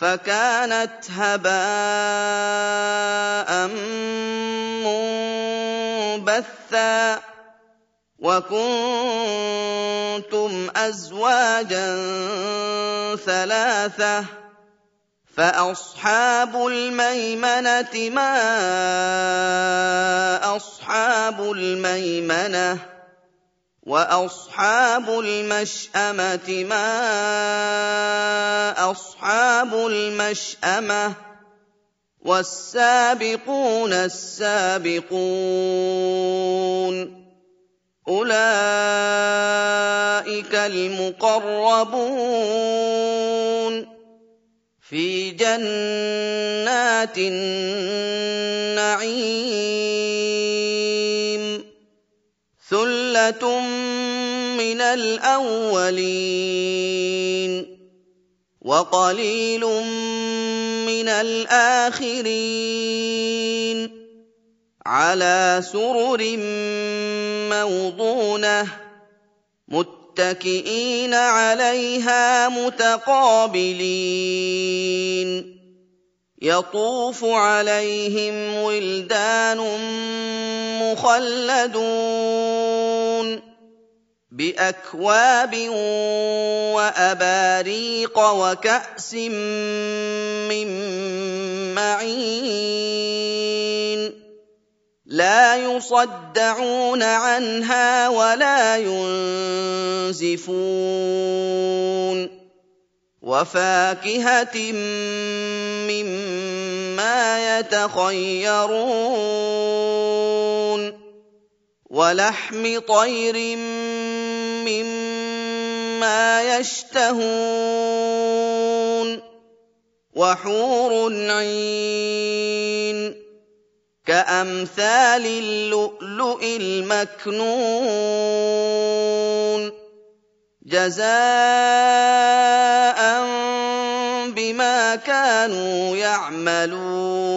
فكانت هباء منبثا وكنتم أزواجا ثلاثة فأصحاب الميمنة ما أصحاب الميمنة واصحاب المشامه ما اصحاب المشامه والسابقون السابقون اولئك المقربون في جنات النعيم من الاولين وقليل من الاخرين على سرر موضونه متكئين عليها متقابلين يطوف عليهم ولدان مخلدون بأكواب وأباريق وكأس من معين لا يصدعون عنها ولا ينزفون وفاكهة مما يتخيرون ولحم طير مما يشتهون وحور عين كأمثال اللؤلؤ المكنون جزاء بما كانوا يعملون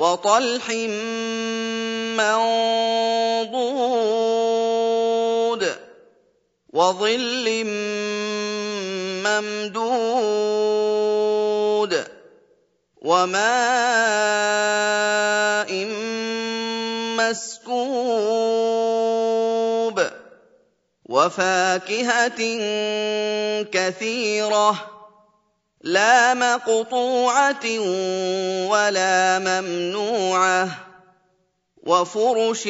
وطلح منضود وظل ممدود وماء مسكوب وفاكهة كثيرة لا مقطوعة ولا ممنوعة وفرش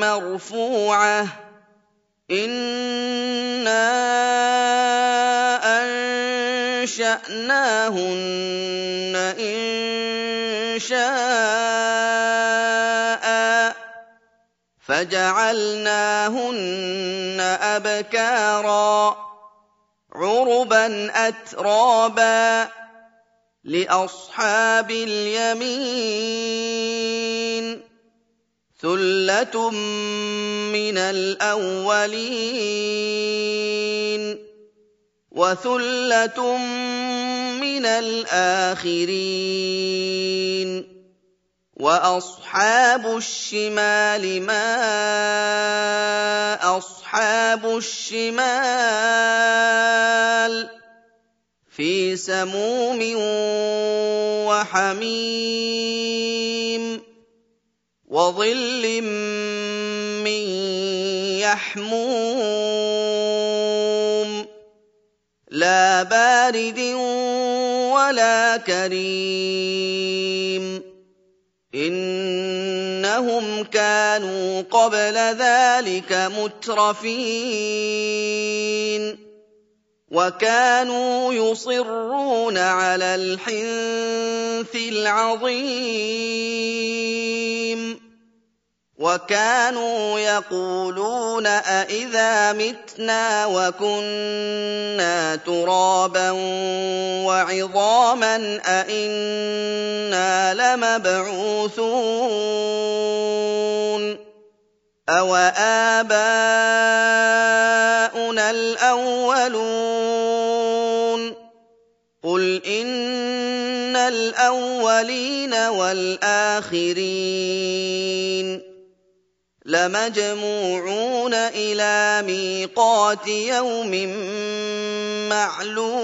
مرفوعة إنا أنشأناهن انشاء فجعلناهن أبكارا عربا اترابا لاصحاب اليمين ثله من الاولين وثله من الاخرين واصحاب الشمال ما أصحاب الشمال في سموم وحميم وظل من يحموم لا بارد ولا كريم انهم كانوا قبل ذلك مترفين وكانوا يصرون على الحنث العظيم وكانوا يقولون أإذا متنا وكنا ترابا وعظاما أإنا لمبعوثون أو آباؤنا الأولون قل إن الأولين والآخرين لمجموعون إلى ميقات يوم معلوم.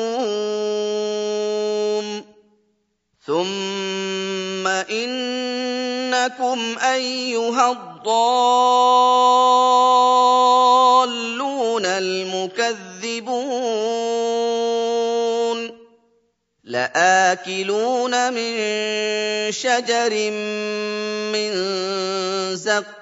ثم إنكم أيها الضالون المكذبون. لآكلون من شجر من زقوم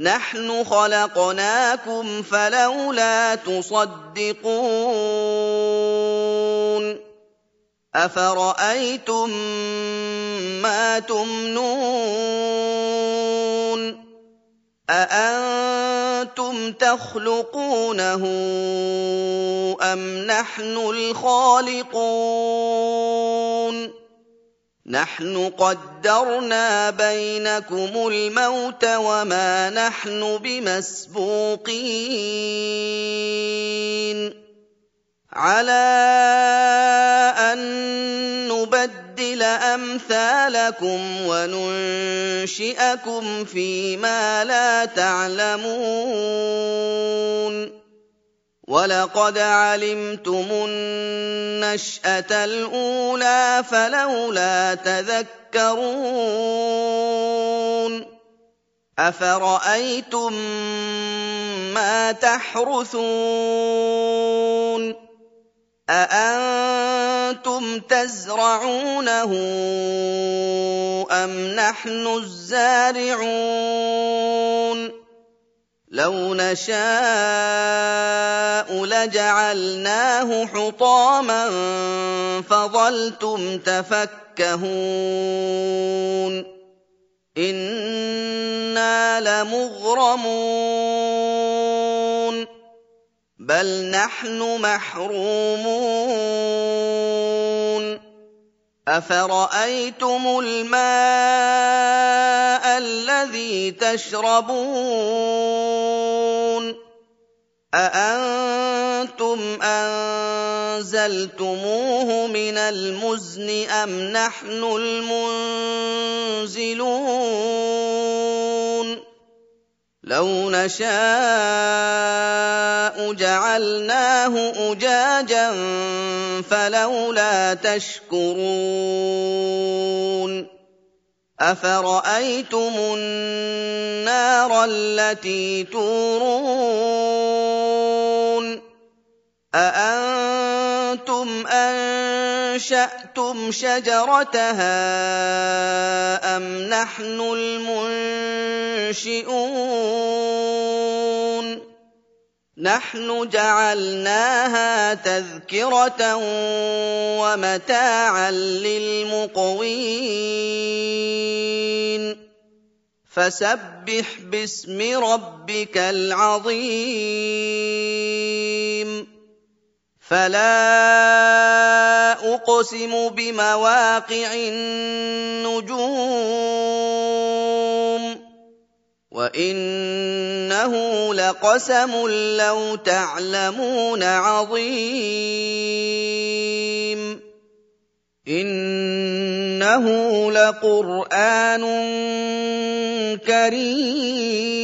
نحن خلقناكم فلولا تصدقون أفرأيتم ما تمنون أأنتم تخلقونه أم نحن الخالقون نحن قدرنا بينكم الموت وما نحن بمسبوقين. على أن نبدل أمثالكم وننشئكم فيما لا تعلمون. وَلَقَدْ عَلِمْتُمُ النَّشْأَةَ الْأُولَىٰ فَلَوْلَا تَذَكَّرُونَ أَفَرَأَيْتُم مَّا تَحْرُثُونَ أَأَنتُمْ تَزْرَعُونَهُ أَمْ نَحْنُ الزَّارِعُونَ لَوْ نَشَاءُ لَجَعَلْنَاهُ حُطَامًا فَظَلْتُمْ تَفَكَّهُونَ إِنَّا لَمُغْرَمُونَ بَلْ نَحْنُ مَحْرُومُونَ أَفَرَأَيْتُمُ الْمَاءَ الَّذِي تَشْرَبُونَ أَأَنتُمْ أَنزَلْتُمُوهُ مِنَ الْمُزْنِ أَمْ نَحْنُ الْمُنزِلُونَ لَوْ نَشَاءُ جَعَلْنَاهُ أُجَاجًا فَلَوْلَا تَشْكُرُونَ أَفَرَأَيْتُمُ النَّارَ الَّتِي تُورُونَ أَأَنتُمْ أَنشَأْتُمْ شَجَرَتَهَا أَمْ نَحْنُ الْمُنشِئُونَ نَحْنُ جَعَلْنَاهَا تَذْكِرَةً وَمَتَاعًا لِّلْمُقْوِينَ. فَسَبِّحْ بِاسْمِ رَبِّكَ الْعَظِيمِ. فَلَا أُقْسِمُ بِمَوَاقِعِ النُّجُومِ. وَإِنَّهُ لَقَسَمٌ لَّوْ تَعْلَمُونَ عَظِيمٌ إِنَّهُ لَقُرْآنٌ كَرِيمٌ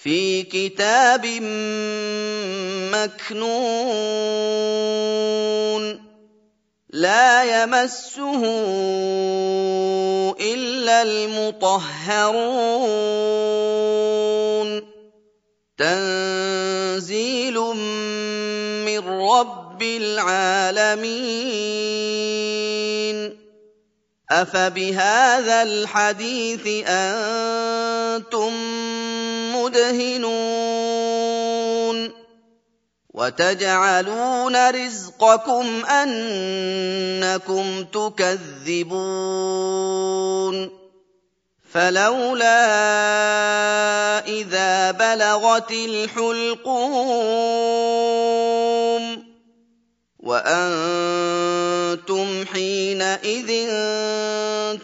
فِي كِتَابٍ مَّكْنُونٍ لَّا يَمَسُّهُ إِلَّا الْمُطَهَّرُونَ. تَنزِيلٌ مِّن رَّبِّ الْعَالَمِينَ. أَفَبِهَٰذَا الْحَدِيثِ أَنتُم مُّدْهِنُونَ؟ وَتَجْعَلُونَ رِزْقَكُمْ أَنَّكُمْ تُكَذِّبُونَ فَلَوْلَا إِذَا بَلَغَتِ الْحُلْقُومَ وَأَنتُمْ حِينَئِذٍ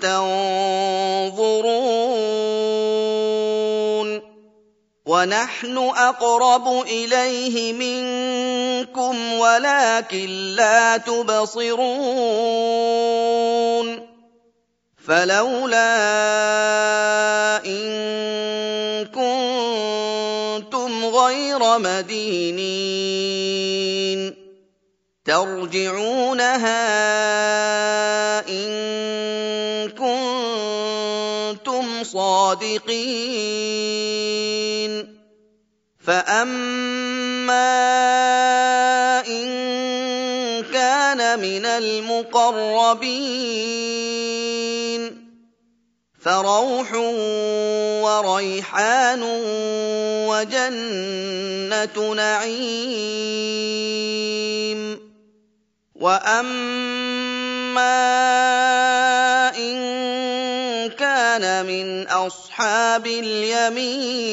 تَنظُرُونَ وَنَحْنُ أَقْرَبُ إِلَيْهِ مِنكُمْ وَلَٰكِن لَّا تُبْصِرُونَ فَلَوْلَا إِن كُنتُمْ غَيْرَ مَدِينِينَ تَرْجِعُونَهَا إِن كُنتُمْ صَادِقِينَ فَأَمَّا إِن كَانَ مِنَ الْمُقَرَّبِينَ فَرَوْحٌ وَرَيْحَانٌ وَجَنَّتُ نَعِيمٍ وَأَمَّا إِن كَانَ مِنْ أَصْحَابِ الْيَمِينِ